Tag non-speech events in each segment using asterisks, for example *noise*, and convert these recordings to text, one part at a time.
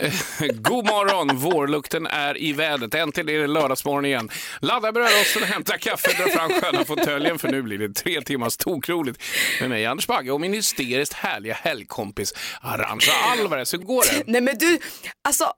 *laughs* God morgon! Vårlukten är i vädret. Äntligen är det lördagsmorgon igen. Ladda brödrosten, hämta kaffe, dra fram sköna fåtöljen för nu blir det tre timmars tokroligt med mig Anders Bagge och min hysteriskt härliga helgkompis Arantxa Alvarez. Hur går det? Nej men du, alltså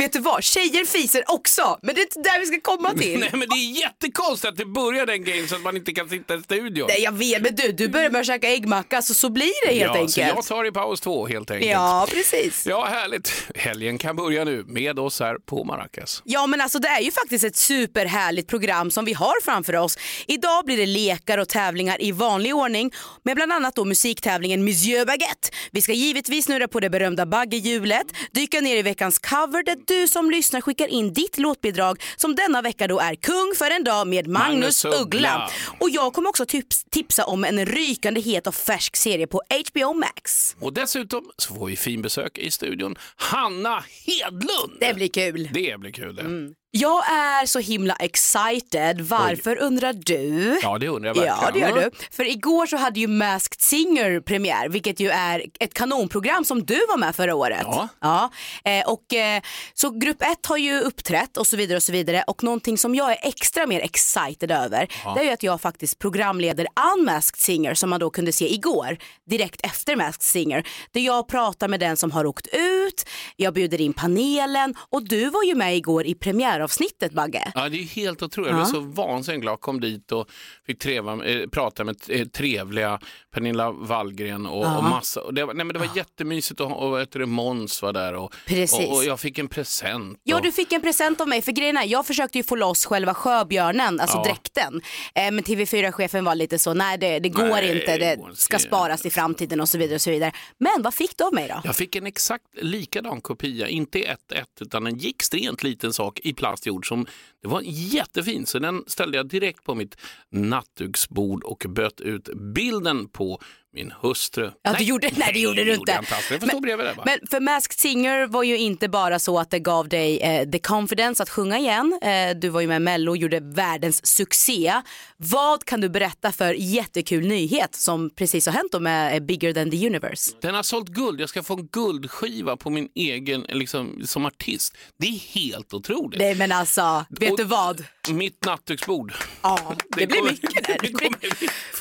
vet du vad? Tjejer fiser också, men det är inte där vi ska komma *laughs* till. Nej men det är jättekonstigt att det börjar den grejen så att man inte kan sitta i studion. Nej jag vet, men du, du börjar med att käka äggmacka så så blir det helt ja, enkelt. Så jag tar i paus två helt enkelt. Ja, precis. Ja, härligt. Helgen kan börja nu med oss här på Maracas. Ja men alltså det är ju faktiskt ett superhärligt program som vi har framför oss. Idag blir det lekar och tävlingar i vanlig ordning med bland annat då musiktävlingen Monsieur Baguette. Vi ska givetvis snurra på det berömda baggehjulet, dyka ner i veckans cover du som lyssnar skickar in ditt låtbidrag som denna vecka då är Kung för en dag med Magnus, Magnus Uggla. Och jag kommer också tips, tipsa om en rykande het och färsk serie på HBO Max. Och dessutom så får vi fin besök i studion. Hanna Hedlund! Det blir kul. Det blir kul det. Jag är så himla excited. Varför undrar du? Ja, det undrar jag verkligen. Ja, det gör du. För igår så hade ju Masked Singer premiär, vilket ju är ett kanonprogram som du var med förra året. Ja. ja. Eh, och, eh, så grupp ett har ju uppträtt och så vidare och så vidare. Och någonting som jag är extra mer excited över, det är ju att jag faktiskt programleder Unmasked Singer som man då kunde se igår, direkt efter Masked Singer. Där jag pratar med den som har åkt ut, jag bjuder in panelen och du var ju med igår i premiäravsnittet Bagge. Ja, det är helt otroligt. Jag blev så vansinnigt glad. Kom dit och fick treva, eh, prata med eh, trevliga Pernilla Wallgren och, och massa. Och det, var, nej, men det var jättemysigt och, och vet du, Måns var där och, Precis. och, och jag fick en present. Ja, och, du fick en present av mig. För grejen är, jag försökte ju få loss själva sjöbjörnen, alltså Ja. dräkten. Eh, men TV4-chefen var lite så, nej det, det går Nej, inte, det ska sparas i framtiden och så vidare. och så vidare. Men vad fick du av mig då? Jag fick en exakt likadan kopia, inte i ett ett utan en extremt liten sak i plastjord som det var jättefin så den ställde jag direkt på mitt nattduksbord och böt ut bilden på min hustru. Ja, du gjorde- nej, det gjorde du inte. jag stå bredvid där va? Men för Masked Singer var ju inte bara så att det gav dig eh, the confidence att sjunga igen. Eh, du var ju med i Mello och gjorde världens succé. Vad kan du berätta för jättekul nyhet som precis har hänt då med eh, Bigger than the universe? Den har sålt guld. Jag ska få en guldskiva på min egen liksom, som artist. Det är helt otroligt. Nej men alltså, vet Och- du vad? Mitt nattduksbord. Ja, *laughs* det, blir kommer- mycket där. det Det kommer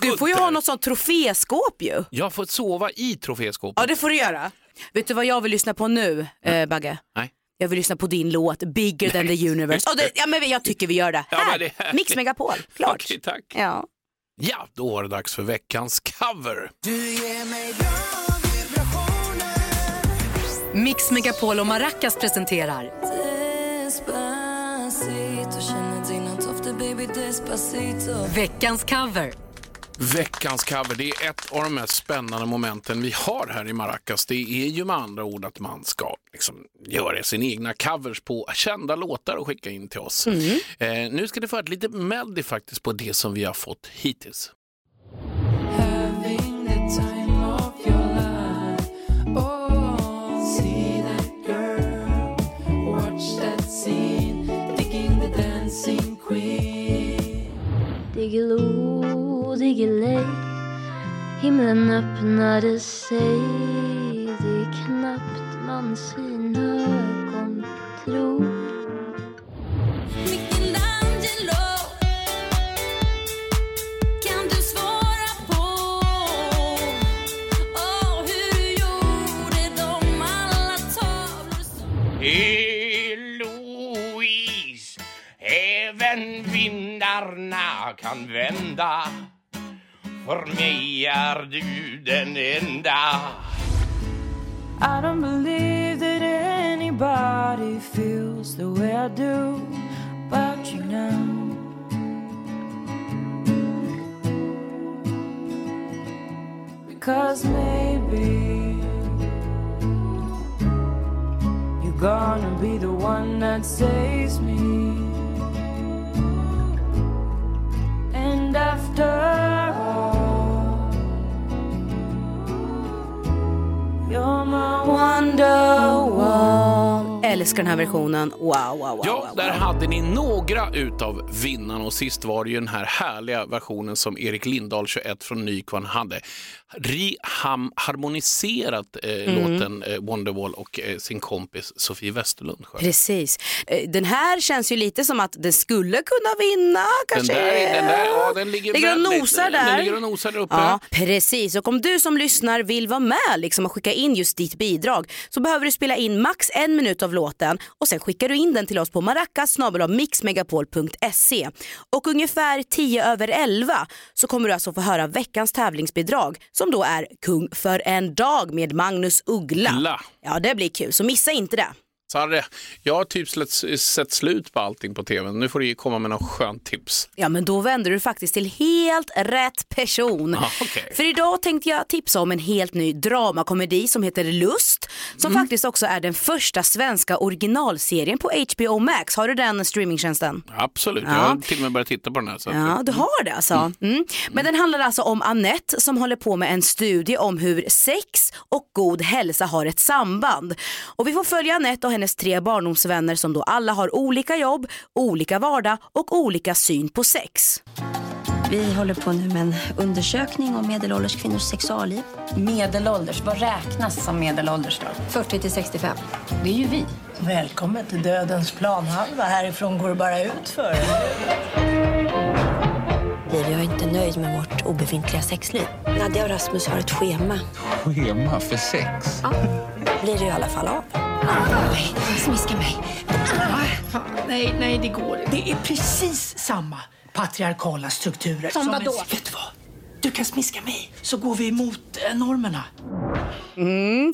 Du får ju ha något sånt troféskåp ju. Jag har fått sova i troféskåpet. Ja det får du göra. Vet du vad jag vill lyssna på nu, eh, Bagge? Nej. Jag vill lyssna på din låt Bigger than the universe. Oh, det, ja, men jag tycker vi gör det. Ja, Här, men det är härligt. Mix Megapol, klart. Okej, tack. Ja. Ja, då var det dags för veckans cover. Mix Megapol och Maracas presenterar veckans cover. Veckans cover, det är ett av de mest spännande momenten vi har här i Maracas. Det är ju med andra ord att man ska liksom göra sina egna covers på kända låtar och skicka in till oss. Mm. Eh, nu ska ni få ett lite melody faktiskt på det som vi har fått hittills. Diggiloo, diggiley Himlen öppnade sig. Det är knappt man sina ögon tror Eloise, även vindarna kan vända För mig är du den enda I don't believe that anybody feels the way I do den här versionen. Wow, wow, wow. Ja, wow, där wow. hade ni några utav vinnarna och sist var det ju den här härliga versionen som Erik Lindahl 21 från Nykvarn hade harmoniserat eh, Mm. låten eh, Wonderwall och eh, sin kompis Sofie Westerlund sjöng. Precis. Eh, Den här känns ju lite som att den skulle kunna vinna Den kanske. där, den där, ja, den ligger, Ligger och nosar Den där. ligger och nosar där uppe. Ja, precis. Och om du som lyssnar vill vara med liksom, och skicka in just ditt bidrag så behöver du spela in max en minut av låten och sen skickar du in den till oss på maracas mixmegapol.se. Och ungefär 10 över 11 så kommer du alltså få höra veckans tävlingsbidrag som då är Kung för en dag med Magnus Uggla. La. Ja, det blir kul, så missa inte det. Sarre, jag har typ sett, slut på allting på tv. Nu får du komma med något skönt tips. Ja men då vänder du faktiskt till helt rätt person. Ja, okej. För idag tänkte jag tipsa om en helt ny dramakomedi som heter Lust. Som Mm. faktiskt också är den första svenska originalserien på HBO Max. Har du den streamingtjänsten? Absolut, Ja. jag har till och med börjat titta på den här. Så Ja, du har det alltså. Mm. Men den handlar alltså om Annette som håller på med en studie om hur sex och god hälsa har ett samband. Och vi får följa Annette och hennes tre barndomsvänner som då alla har olika jobb, olika vardag och olika syn på sex. Vi håller på nu med en undersökning om medelålders kvinnors sexualliv. Medelålders, vad räknas som medelålders då? 40 till 65. Det är ju vi. Välkommen till dödens planhalva. Härifrån går det bara ut för. Nej, jag inte nöjd med vårt obefintliga sexliv. Nadja och Rasmus har ett schema. Schema för sex? Blir det i alla fall av. Nej, smiska mig. Nej, nej, det går Det är precis samma patriarkala strukturer. Som vadå? En, vet du vad? Du kan smiska mig, så går vi emot eh, normerna. Mm.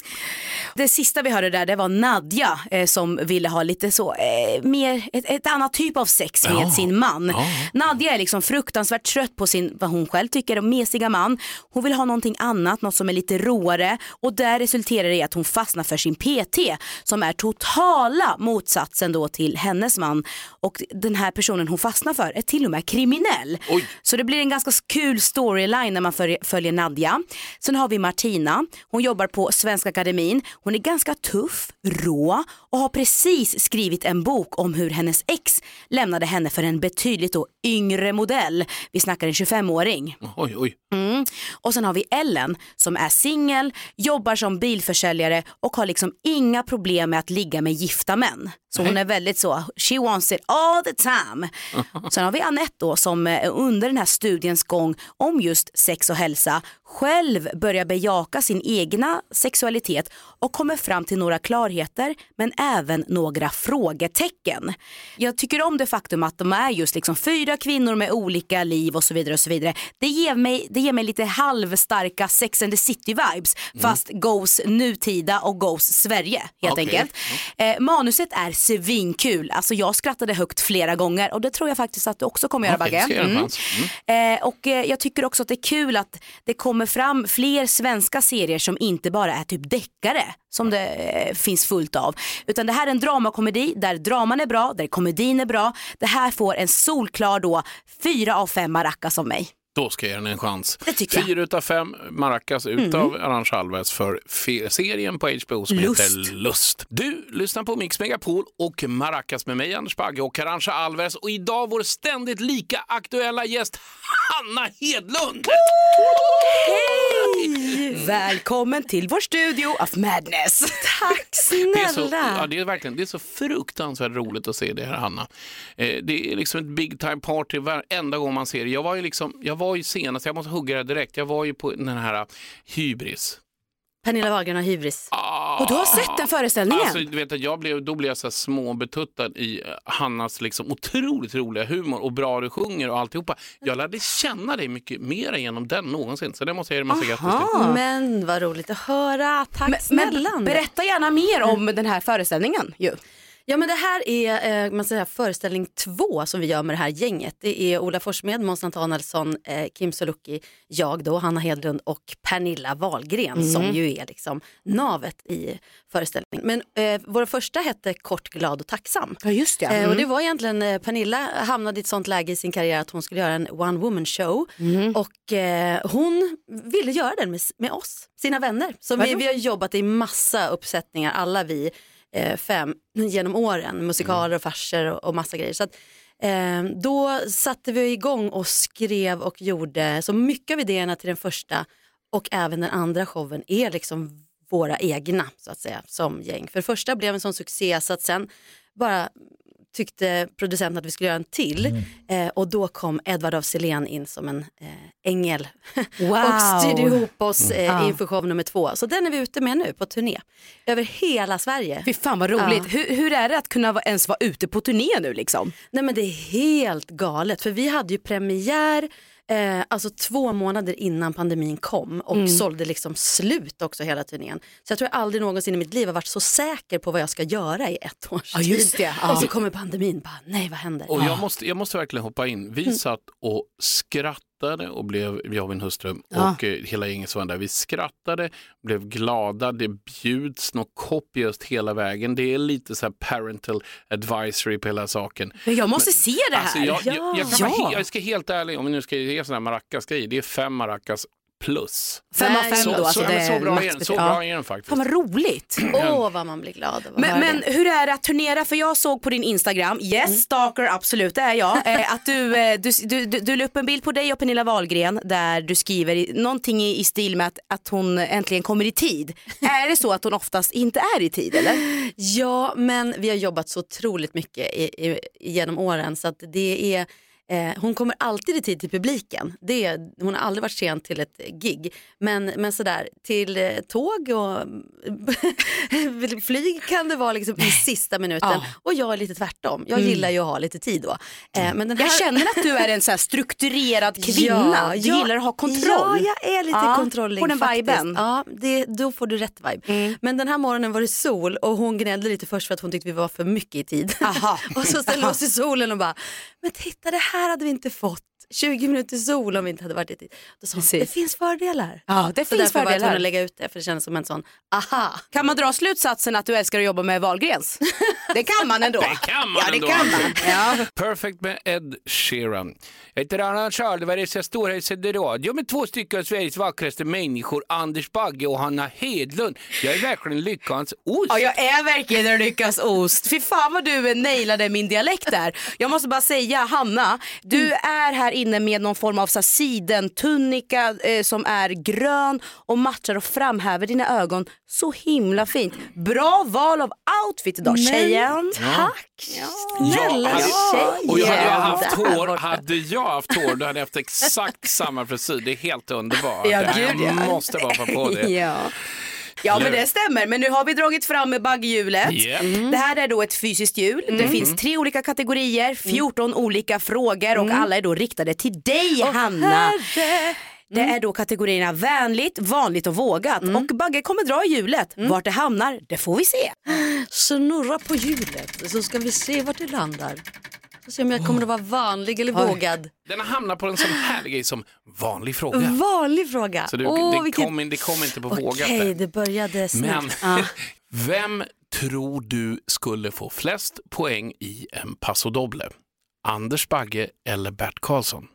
Det sista vi hörde där det var Nadja eh, som ville ha lite så eh, mer ett, ett annat typ av sex med Ja. sin man. Ja. Nadja är liksom fruktansvärt trött på sin, vad hon själv tycker, mesiga man. Hon vill ha någonting annat, något som är lite råare och där resulterar det i att hon fastnar för sin PT som är totala motsatsen då till hennes man och den här personen hon fastnar för är till och med kriminell. Så det blir en ganska kul storyline när man följer, följer Nadja. Sen har vi Martina, hon jobbar på Svenska Akademin. Hon är ganska tuff, rå och har precis skrivit en bok om hur hennes ex lämnade henne för en betydligt då yngre modell. Vi snackar en 25-åring. Oj, oj. Mm. Och sen har vi Ellen som är singel, jobbar som bilförsäljare och har liksom inga problem med att ligga med gifta män. Så hon är väldigt så, she wants it all the time. *laughs* Sen har vi Annette då som eh, under den här studiens gång om just sex och hälsa själv börjar bejaka sin egna sexualitet och kommer fram till några klarheter men även några frågetecken. Jag tycker om det faktum att de är just liksom fyra kvinnor med olika liv och så vidare och så vidare. Det ger mig, det ger mig lite halvstarka Sex and the City vibes fast goes nutida och goes Sverige helt Okej. enkelt. Eh, manuset är svinkul, alltså jag skrattade högt flera gånger och det tror jag faktiskt att du också kommer göra Okej, Bagge. en chans. Eh, och eh, jag tycker också att det är kul att det kommer fram fler svenska serier som inte bara är typ deckare som det eh, finns fullt av. Utan det här är en dramakomedi där draman är bra, där komedin är bra. Det här får en solklar då fyra av fem maracas av mig. Då ska jag ge den en chans. Fyra utav fem Maracas utav Mm. Arantxa Alves för serien på HBO som Lust. heter Lust. Du lyssnar på Mix Megapol och Maracas med mig Anders Bagge och Arantxa Alves och idag vår ständigt lika aktuella gäst Hanna Hedlund. Hej! Välkommen till vår studio of madness. Tack *laughs* Det är, så, ja, det är verkligen det är så fruktansvärt roligt att se det här, Hanna. Eh, det är liksom ett big time party varenda gång man ser det. Jag var ju, liksom, jag var ju senast, jag måste hugga det direkt, jag var ju på den här uh, Hybris. Pernilla Wahlgren har hybris. Och du har sett den föreställningen? Alltså, du vet, att jag blev, då blev jag så här småbetuttad i eh, Hannas liksom otroligt roliga humor och bra du sjunger och alltihopa. Jag lärde känna dig mycket mer genom den någonsin, så det måste jag ge dig massa grattis till. Men vad roligt att höra. Tack men, snälla. Men berätta gärna mer om den här föreställningen. Ju. Ja men det här är eh, man säger, föreställning två som vi gör med det här gänget. Det är Ola Forssmed, Måns Nathanaelsson, eh, Kim Sulocki, jag då, Hanna Hedlund och Pernilla Wahlgren Mm. som ju är liksom navet i föreställningen. Men eh, vår första hette Kort, glad och tacksam. Ja just det. Eh, Mm. och det var egentligen, eh, Pernilla hamnade i ett sånt läge i sin karriär att hon skulle göra en one woman show Mm. och eh, hon ville göra den med, med oss, sina vänner. Så vi, vi har jobbat i massa uppsättningar, alla vi eh, fem *laughs* genom åren, musikaler och farser och, och massa grejer. Så att, eh, då satte vi igång och skrev och gjorde så mycket av idéerna till den första och även den andra showen är liksom våra egna så att säga som gäng. För första blev en sån succé så att sen bara tyckte producenten att vi skulle göra en till eh, och då kom Edvard af Sillén in som en eh, ängel *laughs* Wow. och styrde ihop oss eh, Ja. inför show nummer två. Så den är vi ute med nu på turné över hela Sverige. Fy fan vad roligt. Ja. Hur, hur är det att kunna ens vara ute på turné nu liksom? Nej men det är helt galet för vi hade ju premiär Eh, alltså två månader innan pandemin kom och Mm. sålde liksom slut också hela turnén. Så jag tror jag aldrig någonsin i mitt liv har varit så säker på vad jag ska göra i ett års Ja, just tid. det. Ja. Och så kommer pandemin, bara nej vad händer? Och jag måste, jag måste verkligen hoppa in. Vi Mm. satt och skrattade och blev, jag och min hustru Ja. och eh, hela gänget som var där. Vi skrattade, blev glada, det bjuds något kopiöst hela vägen. Det är lite så här parental advisory på hela saken. Men jag måste se det här. Alltså, jag, jag, jag, Ja. vara he- jag ska helt ärlig, om vi nu ska ge sådana här maracas-grejer, det är fem maracas plus. Fem av fem så, då, så, alltså men det så bra är den, så bra är den faktiskt. Fan vad roligt. *clears throat* Åh vad man blir glad av att Men, höra men det. hur är det att turnera? För jag såg på din Instagram, yes stalker absolut det är jag, eh, att du, eh, du, du, du, du la upp en bild på dig och Pernilla Wahlgren där du skriver någonting i, i stil med att, att hon äntligen kommer i tid. är det så att hon oftast inte är i tid eller? Ja, men vi har jobbat så otroligt mycket i, i, genom åren så att det är Eh, hon kommer alltid i tid till publiken. Det hon har aldrig varit sen till ett gig. Men, men sådär, till eh, tåg och *laughs* flyg kan det vara liksom i sista minuten. Ja. Och jag är lite tvärtom. Jag Mm. gillar ju att ha lite tid då. Eh, men den här... Jag känner att du är en så strukturerad *laughs* kvinna. Ja, du ja, gillar att ha kontroll. Ja, jag är lite Ja, kontrolling På den faktiskt. viben. Ja, det, då får du rätt vibe. Men den här morgonen var det sol och hon gnällde lite först för att hon tyckte vi var för mycket i tid. *laughs* Och så ställde vi oss i solen och bara, men titta det här hade vi inte fått. 20 minuter sol om vi inte hade varit i tid. Då sa hon, Precis. det finns fördelar. Ja, det så finns därför var jag tvungen fördelar. att lägga ut det för det kändes som en sån, aha. Kan man dra slutsatsen att du älskar att jobba med Wahlgrens? *laughs* Det kan man ändå. *laughs* Det kan man ja, det ändå. kan man. Ja. Perfect med Ed Sheeran. Jag heter Anna Charlberg, jag storhetsad i radio med två stycken av Sveriges vackraste människor, Anders Bagge och Hanna Hedlund. Jag är verkligen lyckans ost. Ja, jag är verkligen en lyckas ost. Fy fan vad du nailade min dialekt där. Jag måste bara säga Hanna, du är här inne med någon form av så här, sidentunika eh, som är grön och matchar och framhäver dina ögon så himla fint. Bra val av outfit idag tjejen. Tack. Snälla tjejen. Och jag hade jag haft hår, hade jag haft hår då hade jag haft exakt samma frisyr. Det är helt underbart. Ja, jag gud, ja. måste bara på det. *laughs* Ja. Ja men det stämmer, men nu har vi dragit fram med bagghjulet. Yep. Mm. Det här är då ett fysiskt hjul. Det finns tre olika kategorier, 14 olika frågor och alla är då riktade till dig Hanna. Det är då kategorierna vänligt, vanligt och vågat. Och Bagge kommer dra i hjulet. Vart det hamnar, det får vi se. Snurra på hjulet så ska vi se vart det landar. Så se om jag kommer att vara vanlig eller Oj. vågad. Den hamnar på en sån härlig grej som vanlig fråga. Vanlig fråga. Så du, Åh, det, vilket- kom, in- det kom inte på vågat. Okej, där. det började snabbt. Men Ja. *laughs* vem tror du skulle få flest poäng i en paso doble? Anders Bagge eller Bert Karlsson?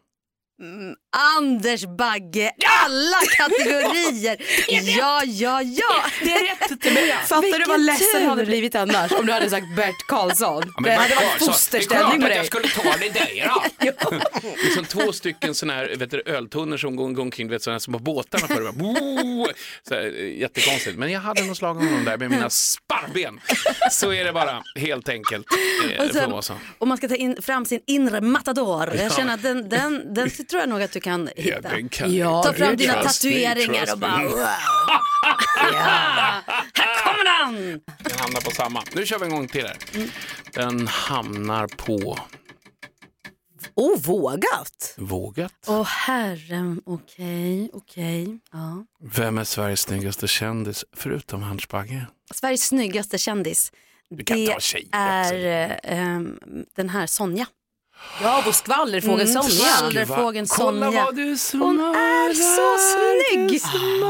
Anders Bagge, alla kategorier. *laughs* ja, ja, ja. Det är rätt till mig. *laughs* Fattar du vad ledsen tur. du hade blivit annars om du hade sagt Bert Karlsson? Ja, det hade varit fosterställning Det med är klart dig. att jag skulle ta det där då. Det är som två stycken såna här vet du, öltunnor som går, går omkring, du vet, såna här som på båtarna här, eh, jättekonstigt. Men jag hade nog slagit honom där med mina *laughs* sparrben. Så är det bara, helt enkelt. Eh, Och det sen-. Om man ska ta in fram sin inre matador. Ja. Jag känner att den, den, den tror jag nog att du kan hitta. Ja, den kan Ja, Ta fram dina me, tatueringar och bara wow. *laughs* ja. Här kommer den! Den hamnar på samma. Nu kör vi en gång till här. Den hamnar på Oh, vågat. vågat. Åh herren, okej, okej. Ja. Vem är Sveriges snyggaste kändis förutom Hans Bagge? Sveriges snyggaste kändis. Tjej. är eh, ehm, den här Sonja. Ja, vår skvallerfågel Mm, Sonja. skvallerfågeln Kolla Sonja. vad du Hon är så snygg!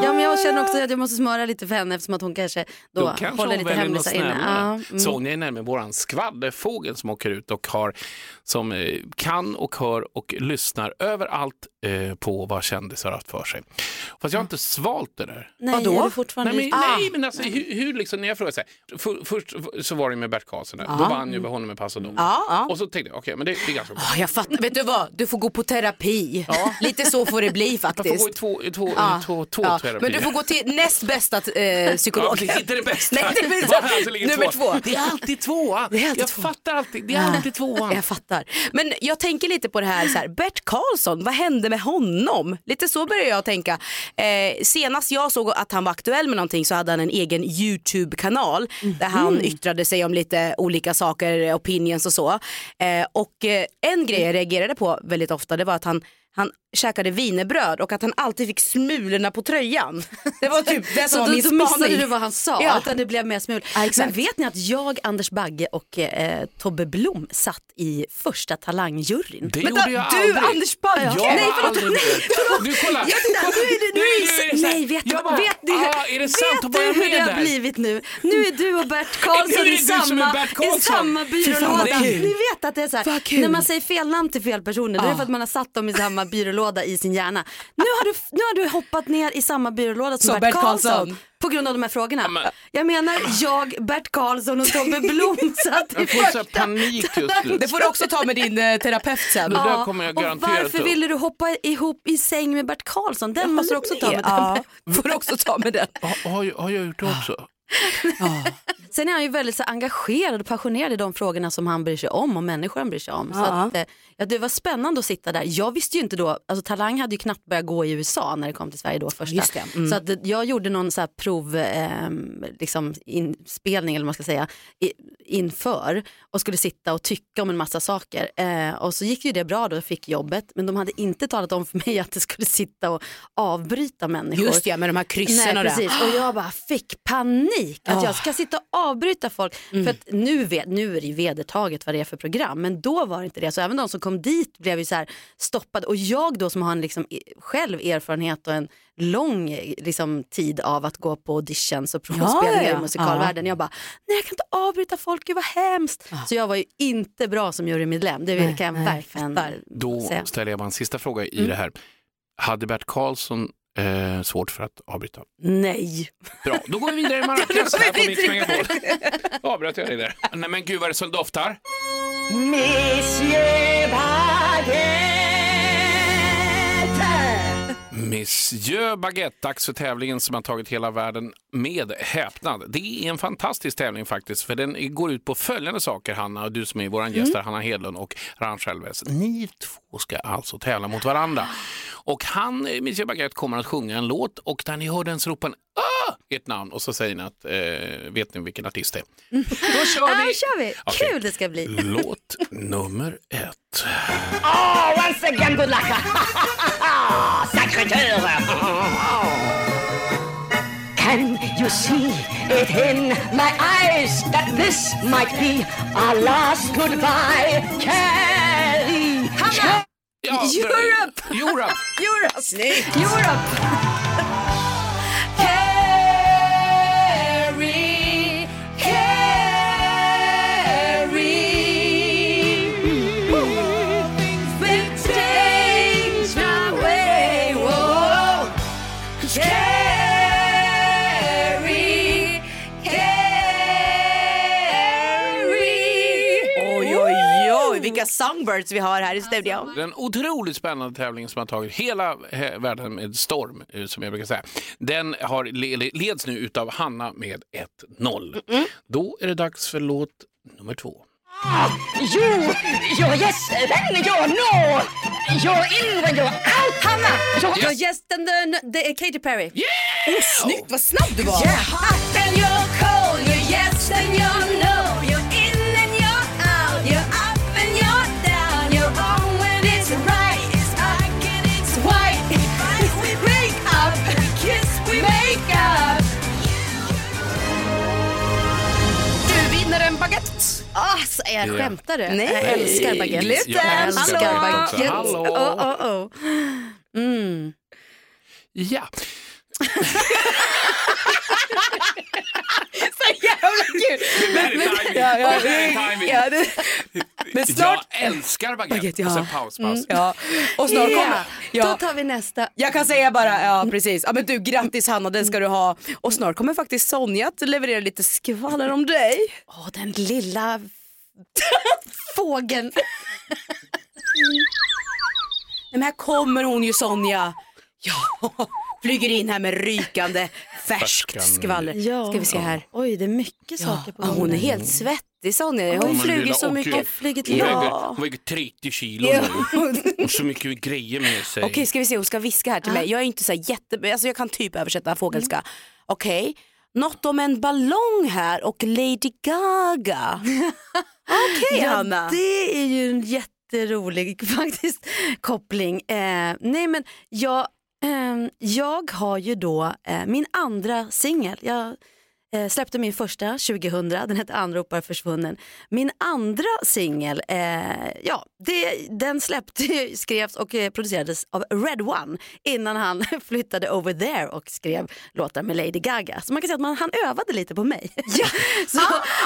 Ja, men jag känner också att jag måste smöra lite för henne eftersom att hon kanske då, Då kanske håller hon lite hemlisar inne. Ja, mm. Sonja är nämligen våran skvallerfågel som åker ut och har, som eh, kan och hör och lyssnar överallt eh, på vad kändisar har haft för sig. Fast jag har inte svalt det där. Nej, Vadå? är du fortfarande Nej, men, ah. nej, men alltså, hur, hur liksom, när jag frågade så här, för, först så var det med Bert Karlsson, där. då vann ju honom med pass och dom. Ja, ja. Och så tänkte jag, okej, men det, det är ganska bra. Ah, jag fattar, vet du vad? Du får gå på terapi. Lite så får det bli Jag får gå i faktiskt. två, i två, Ja, i två, två ja. terapier. Men du får gå till näst bästa eh, Ja, psykolog. precis, inte det bästa. Nej, det ligger nummer två. Det är alltid tvåan. Det är alltid jag två. fattar alltid, det är alltid tvåan. Jag fattar. Men jag tänker lite på det här, så här Bert Karlsson, vad hände med honom? Lite så börjar jag tänka. Eh, senast jag såg att han var aktuell med någonting så hade han en egen YouTube-kanal där han yttrade sig om lite olika saker, opinions och så. Eh, och eh, en grej jag reagerade på väldigt ofta det var att han han käkade wienerbröd och att han alltid fick smulorna på tröjan. Det var typ det som Så var då, min då missade spaning. du vad han sa, Ja. utan det blev mer smul. Ja. Men vet ni att jag, Anders Bagge och eh, Tobbe Blom satt i första talangjuryn? Det Vänta, gjorde jag du aldrig. Anders Bagge! Jag Nej, förlåt, aldrig nej, med. Du kolla. Jag tänkte, kolla. nu är det, nu är det, nej, vet, jag bara, vet ni, ah, är det sant? vet du hur det har blivit nu? Nu är du och Bert *laughs* Karlsson i du samma, i samma byrålåda. Ni vet att det är så här, när man säger fel namn till fel personer, då är det för att man har satt dem i samma byrålåda i sin hjärna. Nu har du, nu har du hoppat ner i samma byrålåda som Så Bert, Bert Karlsson. Karlsson. På grund av de här frågorna. men- Jag menar, jag, Bert Karlsson och Tobbe *laughs* Blom satt i Jag så första panik just nu. Det får du också ta med din eh, terapeut sen. Det där kommer jag och varför upp. ville du hoppa ihop i säng med Bert Karlsson? Den måste du också ta med. Ja, *laughs* får du också ta med den. Har, har, jag- har jag gjort det också? Sen är han ju väldigt så engagerad och passionerad i de frågorna som han bryr sig om och människor han bryr sig om. Så Ja. att, eh, ja, det var spännande att sitta där. Jag visste ju inte då, alltså Talang hade ju knappt börjat gå i USA när det kom till Sverige då första. Just det. Mm. Så att, jag gjorde någon så här prov, eh, liksom inspelning eller vad man ska säga, i, inför och skulle sitta och tycka om en massa saker. Eh, och så gick ju det bra då, jag fick jobbet. Men de hade inte talat om för mig att det skulle sitta och avbryta människor. Just ja, med de här kryssen Nej, och det. precis. Och jag bara fick panik att Ah. jag ska sitta och avbryta folk. Mm. För att nu, nu är det ju vedertaget vad det är för program men då var det inte det. Så även de som kom dit blev ju så här stoppade och jag då som har en liksom, själv erfarenhet och en lång liksom, tid av att gå på auditions och provspelningar ja, ja. i musikalvärlden. Jag bara, nej jag kan inte avbryta folk, gud vad hemskt. Så jag var ju inte bra som jurymedlem, det Nej, kan jag nej, verkligen fattar. Då säga. ställer jag bara en sista fråga i Mm. det här. Hade Bert Karlsson eh, svårt för att avbryta? Nej. Bra, då går vi vidare i *laughs* Marrakesh här på Mix Megapol. Avbröt jag dig där? Nej men gud vad det så doftar. Monsieur Baguette, dags för tävlingen som har tagit hela världen med häpnad. Det är en fantastisk tävling faktiskt, för den går ut på följande saker, Hanna, och du som är vår gäst här, Hanna Hedlund och Elves. Ni två ska alltså tävla mot varandra. Och han, eh, Monsieur Baguette, kommer att sjunga en låt och när ni hör den så ropar han ah! ert namn och så säger ni att, eh, vet ni vilken artist det är? Då kör *laughs* Ja, vi! kör vi. Okej. Kul det ska bli. Låt nummer ett. Oh, once again, good luck. *laughs* Secretary. Can you see it in my eyes that this might be our last goodbye? Carry. Ja, Europe! Europe! Europe! Europe! Oj, vilka songbirds vi har här i studion. Den otroligt spännande tävlingen som har tagit hela eh, världen med storm, eh, som jag brukar säga. Den har le- le- leds nu utav Hanna med 1-0. Då är det dags för låt nummer två. You're yes, then you're no. You're in when you're out. Hanna! You're Ja, yes, den, den, det är Katy Perry. Oh, snyggt, vad snabb du var. You're hot and you're cold, you're yes Alltså, jag Ja. skämtar du? Nej. Jag älskar baguette. Gluten. Jag älskar Hallå. baguette. Hallå. Oh, oh, oh. Mm. Ja. *laughs* Så jävla kul. Ja, ja, ja, det, men snart... Jag älskar baguette. Baguette, ja. Och sen paus, paus. Ja, och snart Ja, kommer... Ja. Då tar vi nästa. Jag kan säga bara, ja precis. Ja, men du, grattis Hanna, den ska du ha. Och snart kommer faktiskt Sonja att leverera lite skvaller om dig. Åh, den lilla fågeln. Nej, men här kommer hon ju Sonja. Ja, flyger in här med rykande färskt Färskan. skvaller. Ja. Ska vi se här. Oj, det är mycket saker på Ja, hon är helt svettig Sonja. Hon Hon flyger så mycket. Flugit Hon väger, ja. hon väger 30 kilo Ja. nu. Och så mycket grejer med sig. Okej, ska vi se, hon ska viska här till mig. Jag är inte så här jätte, alltså jag kan typ översätta fågelska. Okej, något om en ballong här och Lady Gaga. *laughs* Okej ja, Hanna. Det är ju en jätterolig *laughs* faktiskt koppling. Eh, nej men jag, ehm, jag har ju då eh, min andra singel. Eh, släppte min första 2000, den hette Anropar försvunnen. Min andra singel, eh, ja, det, den släppte, skrevs och eh, producerades av Red One innan han *laughs* flyttade over there och skrev låtar med Lady Gaga. Så man kan säga att man, han övade lite på mig. *laughs* Så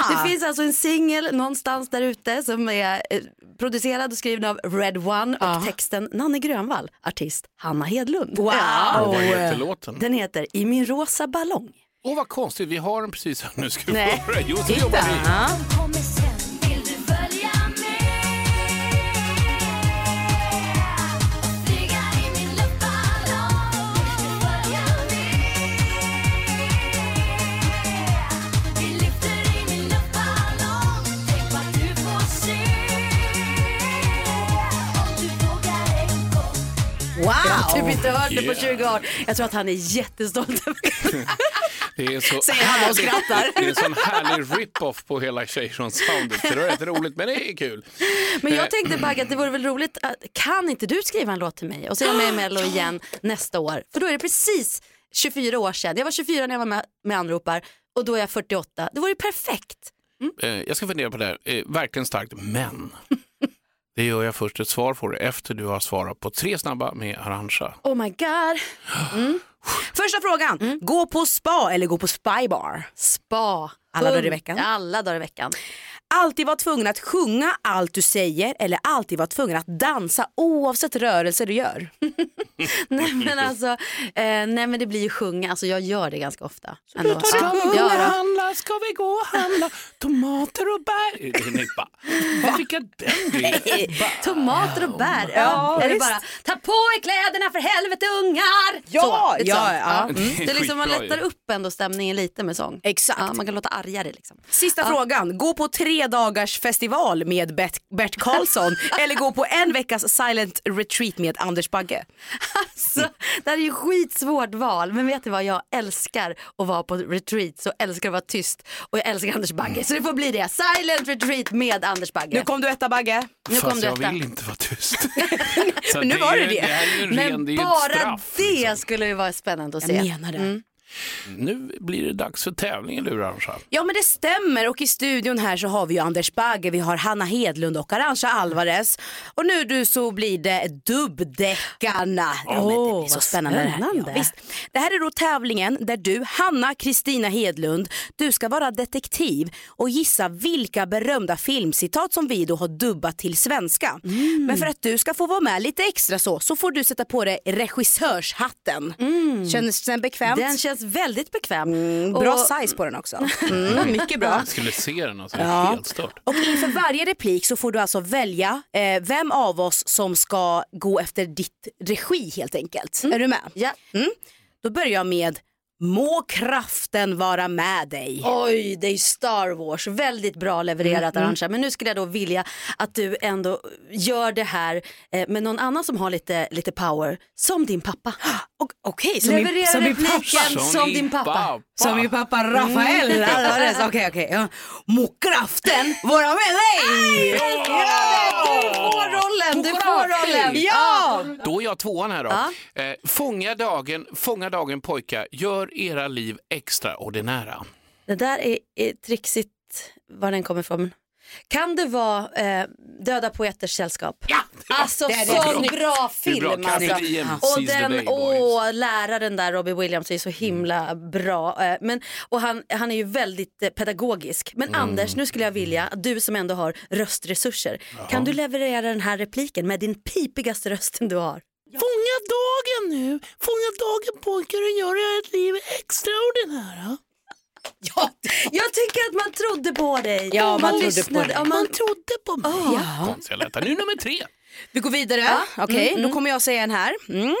det finns alltså en singel någonstans där ute som är eh, producerad och skriven av Red One och texten Nanne Grönvall, artist Hanna Hedlund. Wow. Heter låten? Den heter I min rosa ballong. Åh, vad konstigt. Vi har den precis här. Nu ska vi få höra. Jo, så jobbar vi. Typ inte hört det på Yeah. 20 år. Jag tror att han är jättestolt över Det *laughs* är så Säger han och skrattar. Det är en sån härlig rip-off på hela Tjejson-soundet. Det är rätt roligt, men det är kul. Men Eh, jag tänkte Bagge att det vore väl roligt, att, kan inte du skriva en låt till mig och så är jag med i *gasps* Mello igen nästa år? För då är det precis 24 år sedan. Jag var 24 när jag var med, med Anropar och då är jag 48. Det vore ju perfekt. Eh, Jag ska fundera på det här. Eh, Verkligen starkt, men det gör jag först ett svar på det efter du har svarat på tre snabba med Arantxa. Oh my god. Första frågan, gå på spa eller gå på spybar? Spa. Alla dagar i veckan. Alla dagar i veckan. Alltid vara tvungen att sjunga allt du säger eller alltid vara tvungen att dansa oavsett rörelse du gör. *laughs* nej men alltså, eh, nej men det blir ju sjunga, alltså jag gör det ganska ofta. Ändå. Ska Ja, vi ja, och handla? Ska vi gå och handla tomater och bär? Bara, Var fick jag den grejen? Tomater och bär. Ja, Ja, bara, ta på er kläderna för helvete ungar. Ja, Så, lite ja, ja. Det är Det är liksom, man lättar upp ändå stämningen lite med sång. Exakt. Ja, man kan låta argare liksom. Sista Ja. frågan, gå på tre dagars festival med Bert, Bert Karlsson *laughs* eller gå på en veckas silent retreat med Anders Bagge? Alltså, det här är ju skitsvårt val, men vet du vad, jag älskar att vara på retreat, så älskar att vara tyst och jag älskar Anders Bagge. Så det får bli det, silent retreat med Anders Bagge. Nu kom du etta Bagge. Nu kom Fast du jag vill inte vara tyst. *laughs* Men nu det var det det. Det ren, Men det bara straff. det liksom. skulle ju vara spännande att se. Jag menar det. Nu blir det dags för tävling, eller hur Arantxa? Ja men det stämmer och i studion här så har vi ju Anders Bagge, vi har Hanna Hedlund och Arantxa Alvarez. Och nu du så blir det dubbdäckarna. Ja, men det Åh, blir så vad spännande. Spännande. Ja, det här är då tävlingen där du, Hanna Kristina Hedlund, du ska vara detektiv och gissa vilka berömda filmcitat som vi då har dubbat till svenska. Men för att du ska få vara med lite extra så, så får du sätta på dig regissörshatten. Känns den bekvämt? Den känns väldigt bekväm. Bra Och- size på den också. *laughs* Mm, mycket bra. Jag skulle se den, alltså. Ja. helt stört. Och inför varje replik så får du alltså välja eh, vem av oss som ska gå efter ditt regi helt enkelt. Är du med? Ja. Mm. Då börjar jag med Må kraften vara med dig. Oj, det är Star Wars. Väldigt bra levererat Mm, Arantxa. Men nu skulle jag då vilja att du ändå gör det här eh, med någon annan som har lite, lite power. Som din pappa. *gasps* Och- Okej, som, Leverera som min pappa. som, din pappa. Som min pappa Rafael Alvarez. Okej, okej. ja. Må kraften vara med dig! Du får rollen, du får rollen. Ja! Då är jag tvåan här då. Ja. Eh, fånga, dagen, fånga dagen pojkar, gör era liv extraordinära. Det där är, är trixigt var den kommer ifrån. Kan det vara eh, Döda poeters sällskap? Ja! Alltså Det är så bra är film. bra. Alltså. Och den, åh, läraren där, Robbie Williams, är så himla bra. Eh, Men, och han, han är ju väldigt eh, pedagogisk. Men Mm. Anders, nu skulle jag vilja att du som ändå har röstresurser, Jaha. kan du leverera den här repliken med din pipigaste rösten du har? Fånga dagen nu, fånga dagen pojkar och gör ert liv extraordinära. Ja, jag tycker att man trodde på dig. Ja, man trodde lyssnade. på dig. Ja, Man trodde på mig. Ja. Konstiga. Nu nummer tre. Vi går vidare. Ja. Okej, Mm, då mm. kommer jag säga en här. Mm.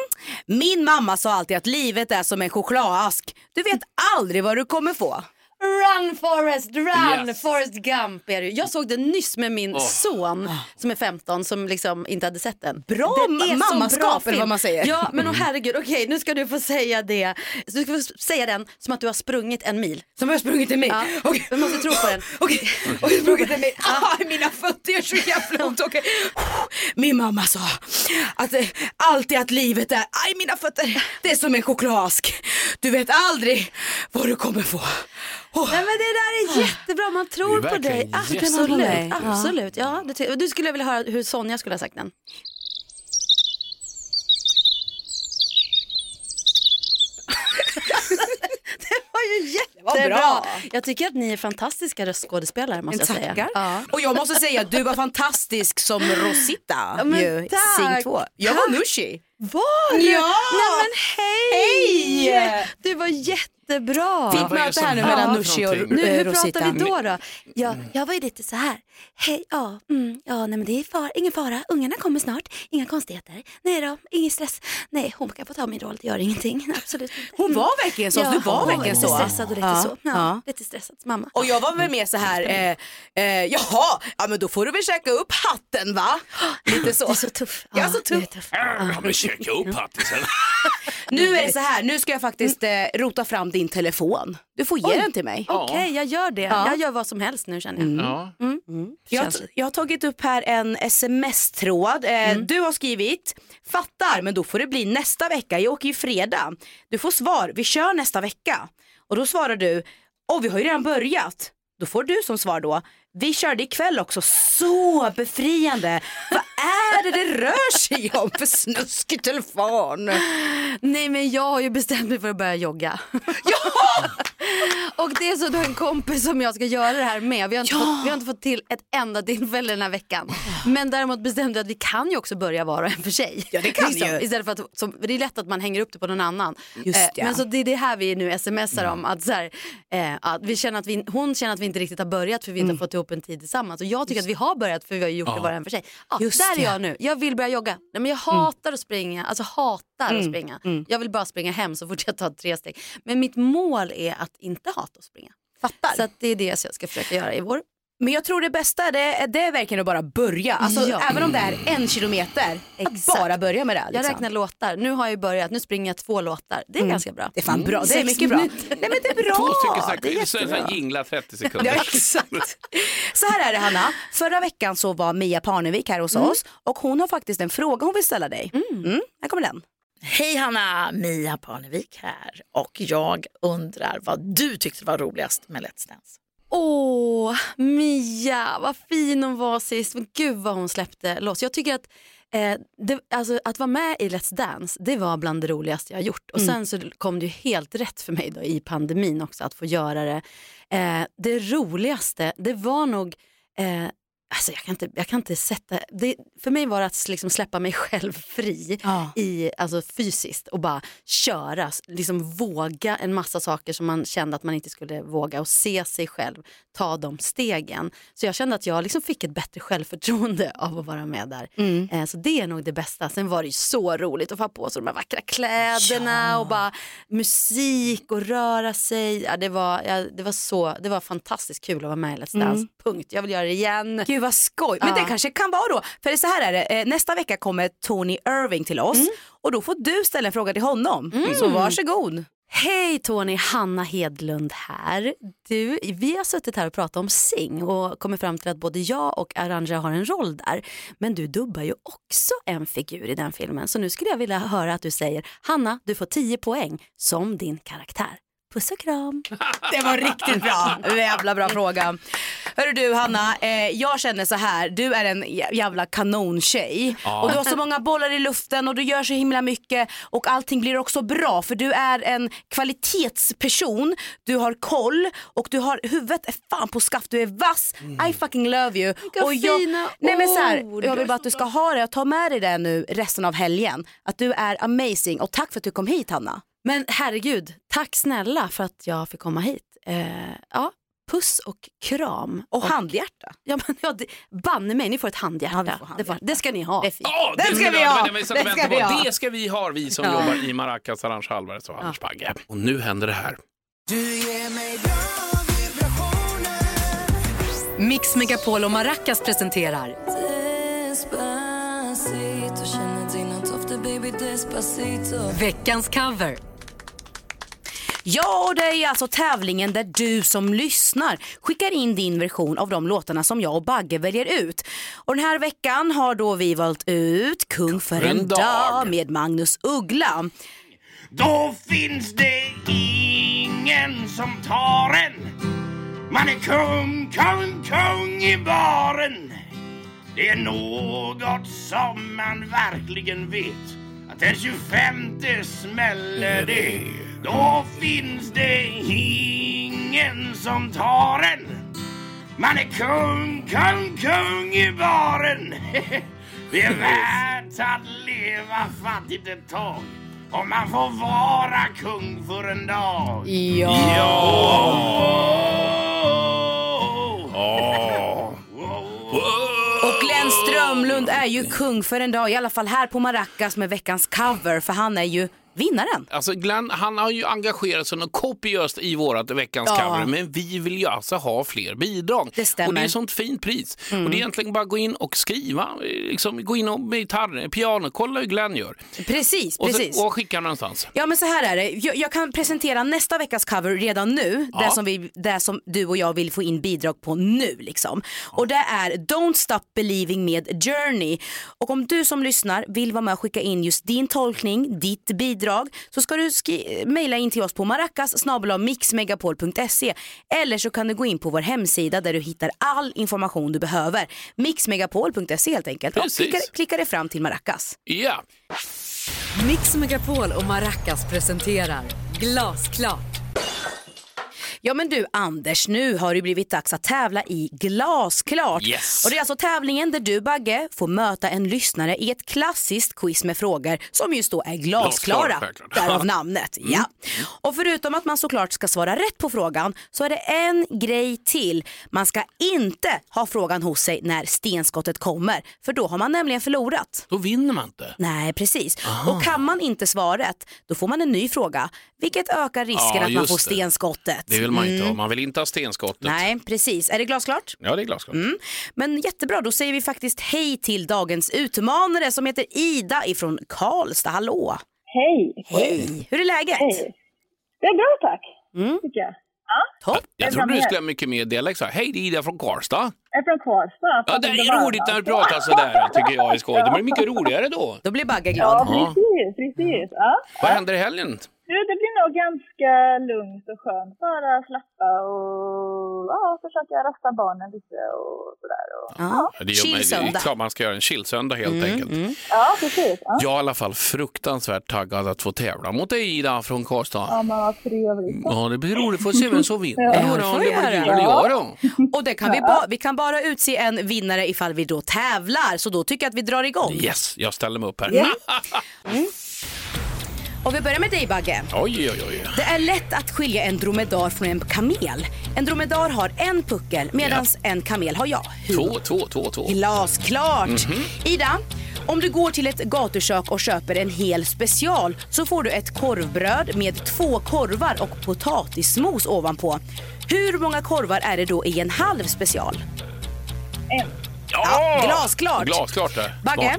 Min mamma sa alltid att livet är som en chokladask. Du vet aldrig vad du kommer få. Run Forrest, run! Yes. Forrest Gump är det. Jag såg den nyss med min Åh. son som är 15 som liksom inte hade sett den. Bra är mammaskap, eller vad man säger. Ja men oh, herregud, okej nu ska du få säga det. Du ska få säga den som att du har sprungit en mil. Som jag har sprungit en mil? Ja. Okej. Du måste tro på den. *laughs* Okej, och jag sprungit en mil. Ah, mina fötter gör så jävla ont. Okej. Min mamma sa att eh, alltid att livet är, aj mina fötter, det är som en chokladask. Du vet aldrig vad du kommer få. Nej men det där är jättebra, man tror på dig. Absolut. Ja. absolut. Ja, det du skulle vilja höra hur Sonja skulle ha sagt den. *laughs* det var ju var jättebra. bra. Jag tycker att ni är fantastiska röstskådespelare måste jag säga. Ja. Och jag måste säga att du var fantastisk som Rosita Ja, men ju, tack. Sing 2. Jag var. Nushi. Var du? Ja! Nej men hej! Hej! Du var jättebra. Fint möte här nu mellan Nooshi och nu, Hur pratar vi då? då? Ja, jag var ju lite så här. Hej, ja, mm, ja nej, men det är far, ingen fara. Ungarna kommer snart. Inga konstigheter. Nej då, ingen stress. Nej, hon kan få ta min roll. Det gör ingenting. *laughs* Absolut inte. Hon var verkligen så, du var hon verkligen lite så. stressad och lite Ja, så. Ja, ja. Lite stressad mamma. Och jag var väl mer så här, eh, eh, jaha, ja men då får du väl käka upp hatten va? *gasps* Lite så. Det är så tuff. Ja, så tuff. Ja, käka upp hattisen. *laughs* Nu är det så här, nu ska jag faktiskt eh, rota fram din telefon. Du får ge Oj. den till mig. Okej, jag gör det. Ja. Jag gör vad som helst nu känner jag. Mm. Ja. Mm. Jag, jag har tagit upp här en sms-tråd. Eh, Du har skrivit, fattar men då får det bli nästa vecka, jag åker ju fredag. Du får svar, vi kör nästa vecka. Och då svarar du, åh vi har ju redan börjat. Då får du som svar då, vi körde ikväll också, så befriande. Vad är det det rör sig om för snuskig telefon? Nej men jag har ju bestämt mig för att börja jogga. *laughs* och det är så du har en kompis som jag ska göra det här med. Vi har, inte fått, vi har inte fått till ett enda tillfälle den här veckan. Men däremot bestämde jag att vi kan ju också börja var och en för sig. Ja, det kan ju. Istället för att, som, det är lätt att man hänger upp det på någon annan. Just Eh, ja. Men så det är det här vi nu smsar om. Att så här, eh, att vi känner att vi, hon känner att vi inte riktigt har börjat för vi inte har fått ihop en tid tillsammans. Och jag tycker att vi har börjat för vi har gjort det Ja. var och en för sig. Ja, Just där är ja. jag nu. Jag vill börja jogga. Nej, men jag hatar att springa. Alltså hatar att Mm, springa. mm. Jag vill bara springa hem så fort jag tar tre steg. Men mitt mål är att inte hata att springa. Fattar. Så att det är det jag ska försöka göra i vår. Men jag tror det bästa det är, det är verkligen att bara börja. Alltså, Ja. Även om det är en kilometer, att bara börja med det. Jag liksom. räknar låtar. Nu har jag börjat. Nu springer jag två låtar. Det är Mm. ganska bra. Det är fan bra. Det är mycket bra. Nej men det är bra. Två stycken det är snack, så så jingla 30 sekunder. Ja, exakt. Så här är det Hanna, förra veckan så var Mia Parnevik här hos Mm. oss och hon har faktiskt en fråga hon vill ställa dig. Mm. Här kommer den. Hej Hanna, Mia Parnevik här och jag undrar vad du tyckte var roligast med Let's Dance. Åh, Mia, vad fin hon var sist. Men gud vad hon släppte loss. Jag tycker att eh, det, alltså, att vara med i Let's Dance, det var bland det roligaste jag har gjort. Och Mm. sen så kom det ju helt rätt för mig då, i pandemin också att få göra det. Eh, det roligaste, det var nog eh, Alltså jag, kan inte, jag kan inte sätta, det, för mig var det att liksom släppa mig *laughs* själv fri i, alltså fysiskt och bara köra, liksom våga en massa saker som man kände att man inte skulle våga och se sig själv ta de stegen. Så jag kände att jag liksom fick ett bättre självförtroende *laughs* av att vara med där. Mm. Eh, så det är nog det bästa. Sen var det ju så roligt att få på sig de här vackra kläderna och bara musik och röra sig. Ja, det, var, ja, det, var så, det var fantastiskt kul att vara med i Let's Dance. Mm. Punkt. Jag vill göra det igen. Gud vad skoj. Men Ja. det kanske kan vara då, för det så här är det, eh, nästa vecka kommer Tony Irving till oss Mm. och då får du ställa en fråga till honom. Så varsågod. Hej Tony, Hanna Hedlund här. Du, vi har suttit här och pratat om Sing och kommit fram till att både jag och Aranja har en roll där. Men du dubbar ju också en figur i den filmen. Så nu skulle jag vilja höra att du säger Hanna, du får 10 poäng som din karaktär. Puss och kram. *laughs* Det var riktigt bra. *laughs* Jävla bra fråga. Hörru du Hanna, eh, jag känner så här. Du är en jä- jävla kanontjej. Ja. Och du har så många bollar i luften och du gör så himla mycket och allting blir också bra för du är en kvalitetsperson. Du har koll och du har huvudet är fan på skaft. Du är vass. I fucking love you. Vilka och jag, fina nej men så här, jag vill bara att du ska ha det och ta med dig det nu resten av helgen. Att du är amazing och tack för att du kom hit Hanna. Men herregud, tack snälla för att jag fick komma hit. Eh, ja, puss och kram. Och handhjärta. Ja, men, ja, det, banne mig, ni får ett handhjärta. Det, får, det ska ni ha. Det, Ja, Den det ska vi det ha. var det och Den ska vi ha. Det ska vi ha, vi som Ja. jobbar i Maracas, Arantxa Alvarez och Anders Bagge. Och nu händer det här. Mix Megapol och Maracas presenterar Despacito, känner dina dofter baby despacito veckans cover. Ja, och det är alltså tävlingen där du som lyssnar skickar in din version av de låtarna som jag och Bagge väljer ut. Och den här veckan har då vi valt ut Kung för en, en dag. dag. med Magnus Uggla. Då finns det ingen som tar en. Man är kung, kung, kung i baren. Det är något som man verkligen vet. Att den 25 smäller det. Då finns det ingen som tar en. Man är kung, kung, kung i baren. *laughs* Det är värt att leva fattigt ett tag. Om man får vara kung för en dag. Ja. Och Glenn Strömlund är ju kung för en dag, i alla fall här på Maracas med veckans cover, för han är ju vinnaren. Alltså Glenn, han har ju engagerat sig kopiöst i vårat veckans Ja. cover, men vi vill ju alltså ha fler bidrag. Det stämmer. Och det är ett sånt fint pris. Mm. Och det är egentligen bara att gå in och skriva, liksom, gå in och med gitarr, piano, kolla hur Glenn gör. Precis, Och, precis. så, och skicka någonstans. Ja men så här är det, jag, jag kan presentera nästa veckas cover redan nu, Ja. det, som vi, det som du och jag vill få in bidrag på nu liksom. Och det är Don't Stop Believing med Journey. Och om du som lyssnar vill vara med och skicka in just din tolkning, ditt bidrag, så ska du mejla in till oss på maracas mixmegapol.se eller så kan du gå in på vår hemsida där du hittar all information du behöver. Mixmegapol.se helt enkelt och Precis. klicka, klicka dig fram till Maracas. Ja. Mix Megapol och Maracas presenterar Glasklart. Ja men du Anders, nu har det blivit dags att tävla i Glasklart. Yes. Och det är alltså tävlingen där du Bagge får möta en lyssnare i ett klassiskt quiz med frågor som just då är glasklara. Självklart. Därav *laughs* namnet. Mm. Ja. Och förutom att man såklart ska svara rätt på frågan så är det en grej till. Man ska inte ha frågan hos sig när stenskottet kommer för då har man nämligen förlorat. Då vinner man inte. Nej precis. Aha. Och kan man inte svara rätt då får man en ny fråga vilket ökar risken Ja, att man får det. stenskottet. Man inte Mm. ha. Man vill inte ha stenskottet. Nej, precis. Är det glasklart? Ja, det är glasklart. Mm. Men jättebra, då säger vi faktiskt hej till dagens utmanare som heter Ida ifrån Karlstad. Hallå! Hej! Hej! Hur är läget? Hej. Det är bra tack, Mm. tycker jag. Ja. Topp. Jag trodde du skulle ha mycket mer dialekt. Hej, det är Ida från Karlstad. Jag är från Karlstad. Ja, det är roligt när du pratar sådär, tycker jag är skoj. Det blir mycket roligare då. Då blir Bagge Ja, Ja. precis, precis. Ja. Vad händer i helgen? Det blir nog ganska lugnt och skönt. Bara slappa och ja, försöka rasta barnen lite och sådär. Och, ja. Ja, det, man, det är klart man ska göra en chillsöndag helt Mm, enkelt. ja precis. Ja. Jag är i alla fall fruktansvärt taggad att få tävla mot dig Ida från Karlstad. Ja, men vad trevligt. Ja, det blir roligt. Får se vem som vinner. Ja, det får det vi blir då. Och det kan vi, ba- vi kan bara utse en vinnare ifall vi då tävlar, så då tycker jag att vi drar igång. Yes, jag ställer mig upp här. *laughs* Mm. Och vi börjar med dig Bagge. Oj, oj, oj. Det är lätt att skilja en dromedar från en kamel. En dromedar har en puckel medan en kamel har ja. Hur? Två, två, två, två. Glasklart! Mhm. Ida, om du går till ett gatukök och köper en hel special så får du ett korvbröd med två korvar och potatismos ovanpå. Hur många korvar är det då i en halv special? En. Ja, glasklart. Glasklart där. Bagge,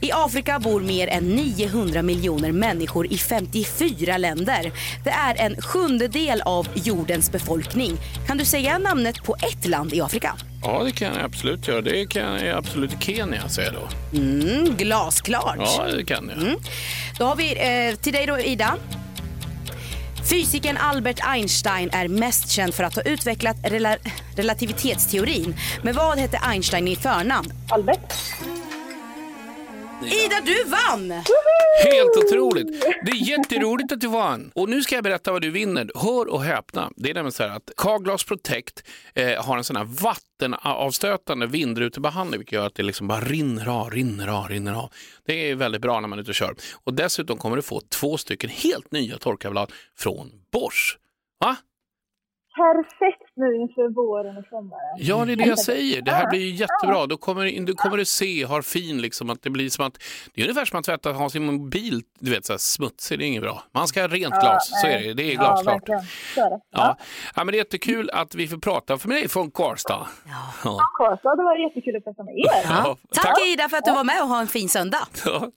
i Afrika bor mer än 900 miljoner människor i 54 länder. Det är en sjundedel av jordens befolkning. Kan du säga namnet på ett land i Afrika? Ja, det kan jag absolut göra. Det kan jag absolut Kenya säga då. Mm, glasklart. Ja, det kan jag. Mm. Då har vi eh, till dig då Ida. Fysikern Albert Einstein är mest känd för att ha utvecklat rela- relativitetsteorin. Men vad hette Einstein i förnamn? Albert. Ida, du vann! Helt otroligt. Det är jätteroligt att du vann. Och nu ska jag berätta vad du vinner. Hör och häpna. Det är nämligen så här att Carglass Protect eh, har en sån här vattenavstötande vindrutebehandling vilket gör att det liksom bara rinner av, rinner av, rinner av. Det är väldigt bra när man är ute och kör. Och dessutom kommer du få två stycken helt nya torkarblad från Bosch. Va? Perfekt nu inför våren och sommaren. Ja, det är det jag säger. Det här blir ju jättebra. Då kommer, då kommer du se, har fin liksom, att det blir som att, det är ungefär som att tvätta, ha sin mobil, du vet så här, smutsig, det är inget bra. Man ska ha rent Ja, glas, så är det, det är Ja, glasklart. är det. Ja. Ja, men det är jättekul att vi får prata för mig från Karlstad. Ja. Karlstad, det var jättekul att prata med er. Ja, Tack, tack. Ida för att du var med och ha en fin söndag. Ja.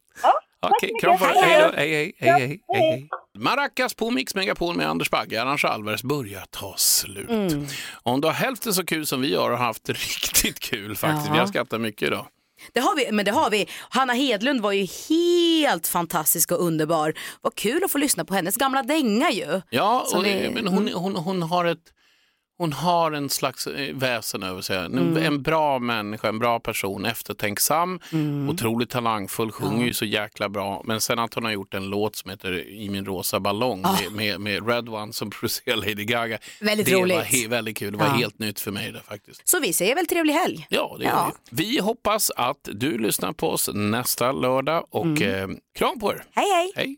Okej, kram på dig. Hej då. Hej, hej, hej, hej, hej. Maracas på Mix Megapol med Anders Bagge, Arantxa Alvarez börjar ta slut. Mm. Om du har hälften så kul som vi har och har haft *laughs* riktigt kul faktiskt. Ja. Vi har skrattat mycket idag. Det har vi, men det har vi. Hanna Hedlund var ju helt fantastisk och underbar. Vad kul att få lyssna på hennes gamla dänga ju. Ja, och, vi- men hon, hon, hon, har ett, hon har en slags eh, väsen över sig. En, Mm. en bra människa, en bra person, eftertänksam, Mm. otroligt talangfull, sjunger ju så jäkla bra. Men sen att hon har gjort en låt som heter I min rosa ballong Ah. med, med, med Red One som *laughs* producerar Lady Gaga. Väldigt det roligt. var väldigt kul, det var Ja. helt nytt för mig det faktiskt. Så vi säger väl trevlig helg. Ja, det gör vi. Vi hoppas att du lyssnar på oss nästa lördag och Mm. eh, kram på er. Hej hej! Hej!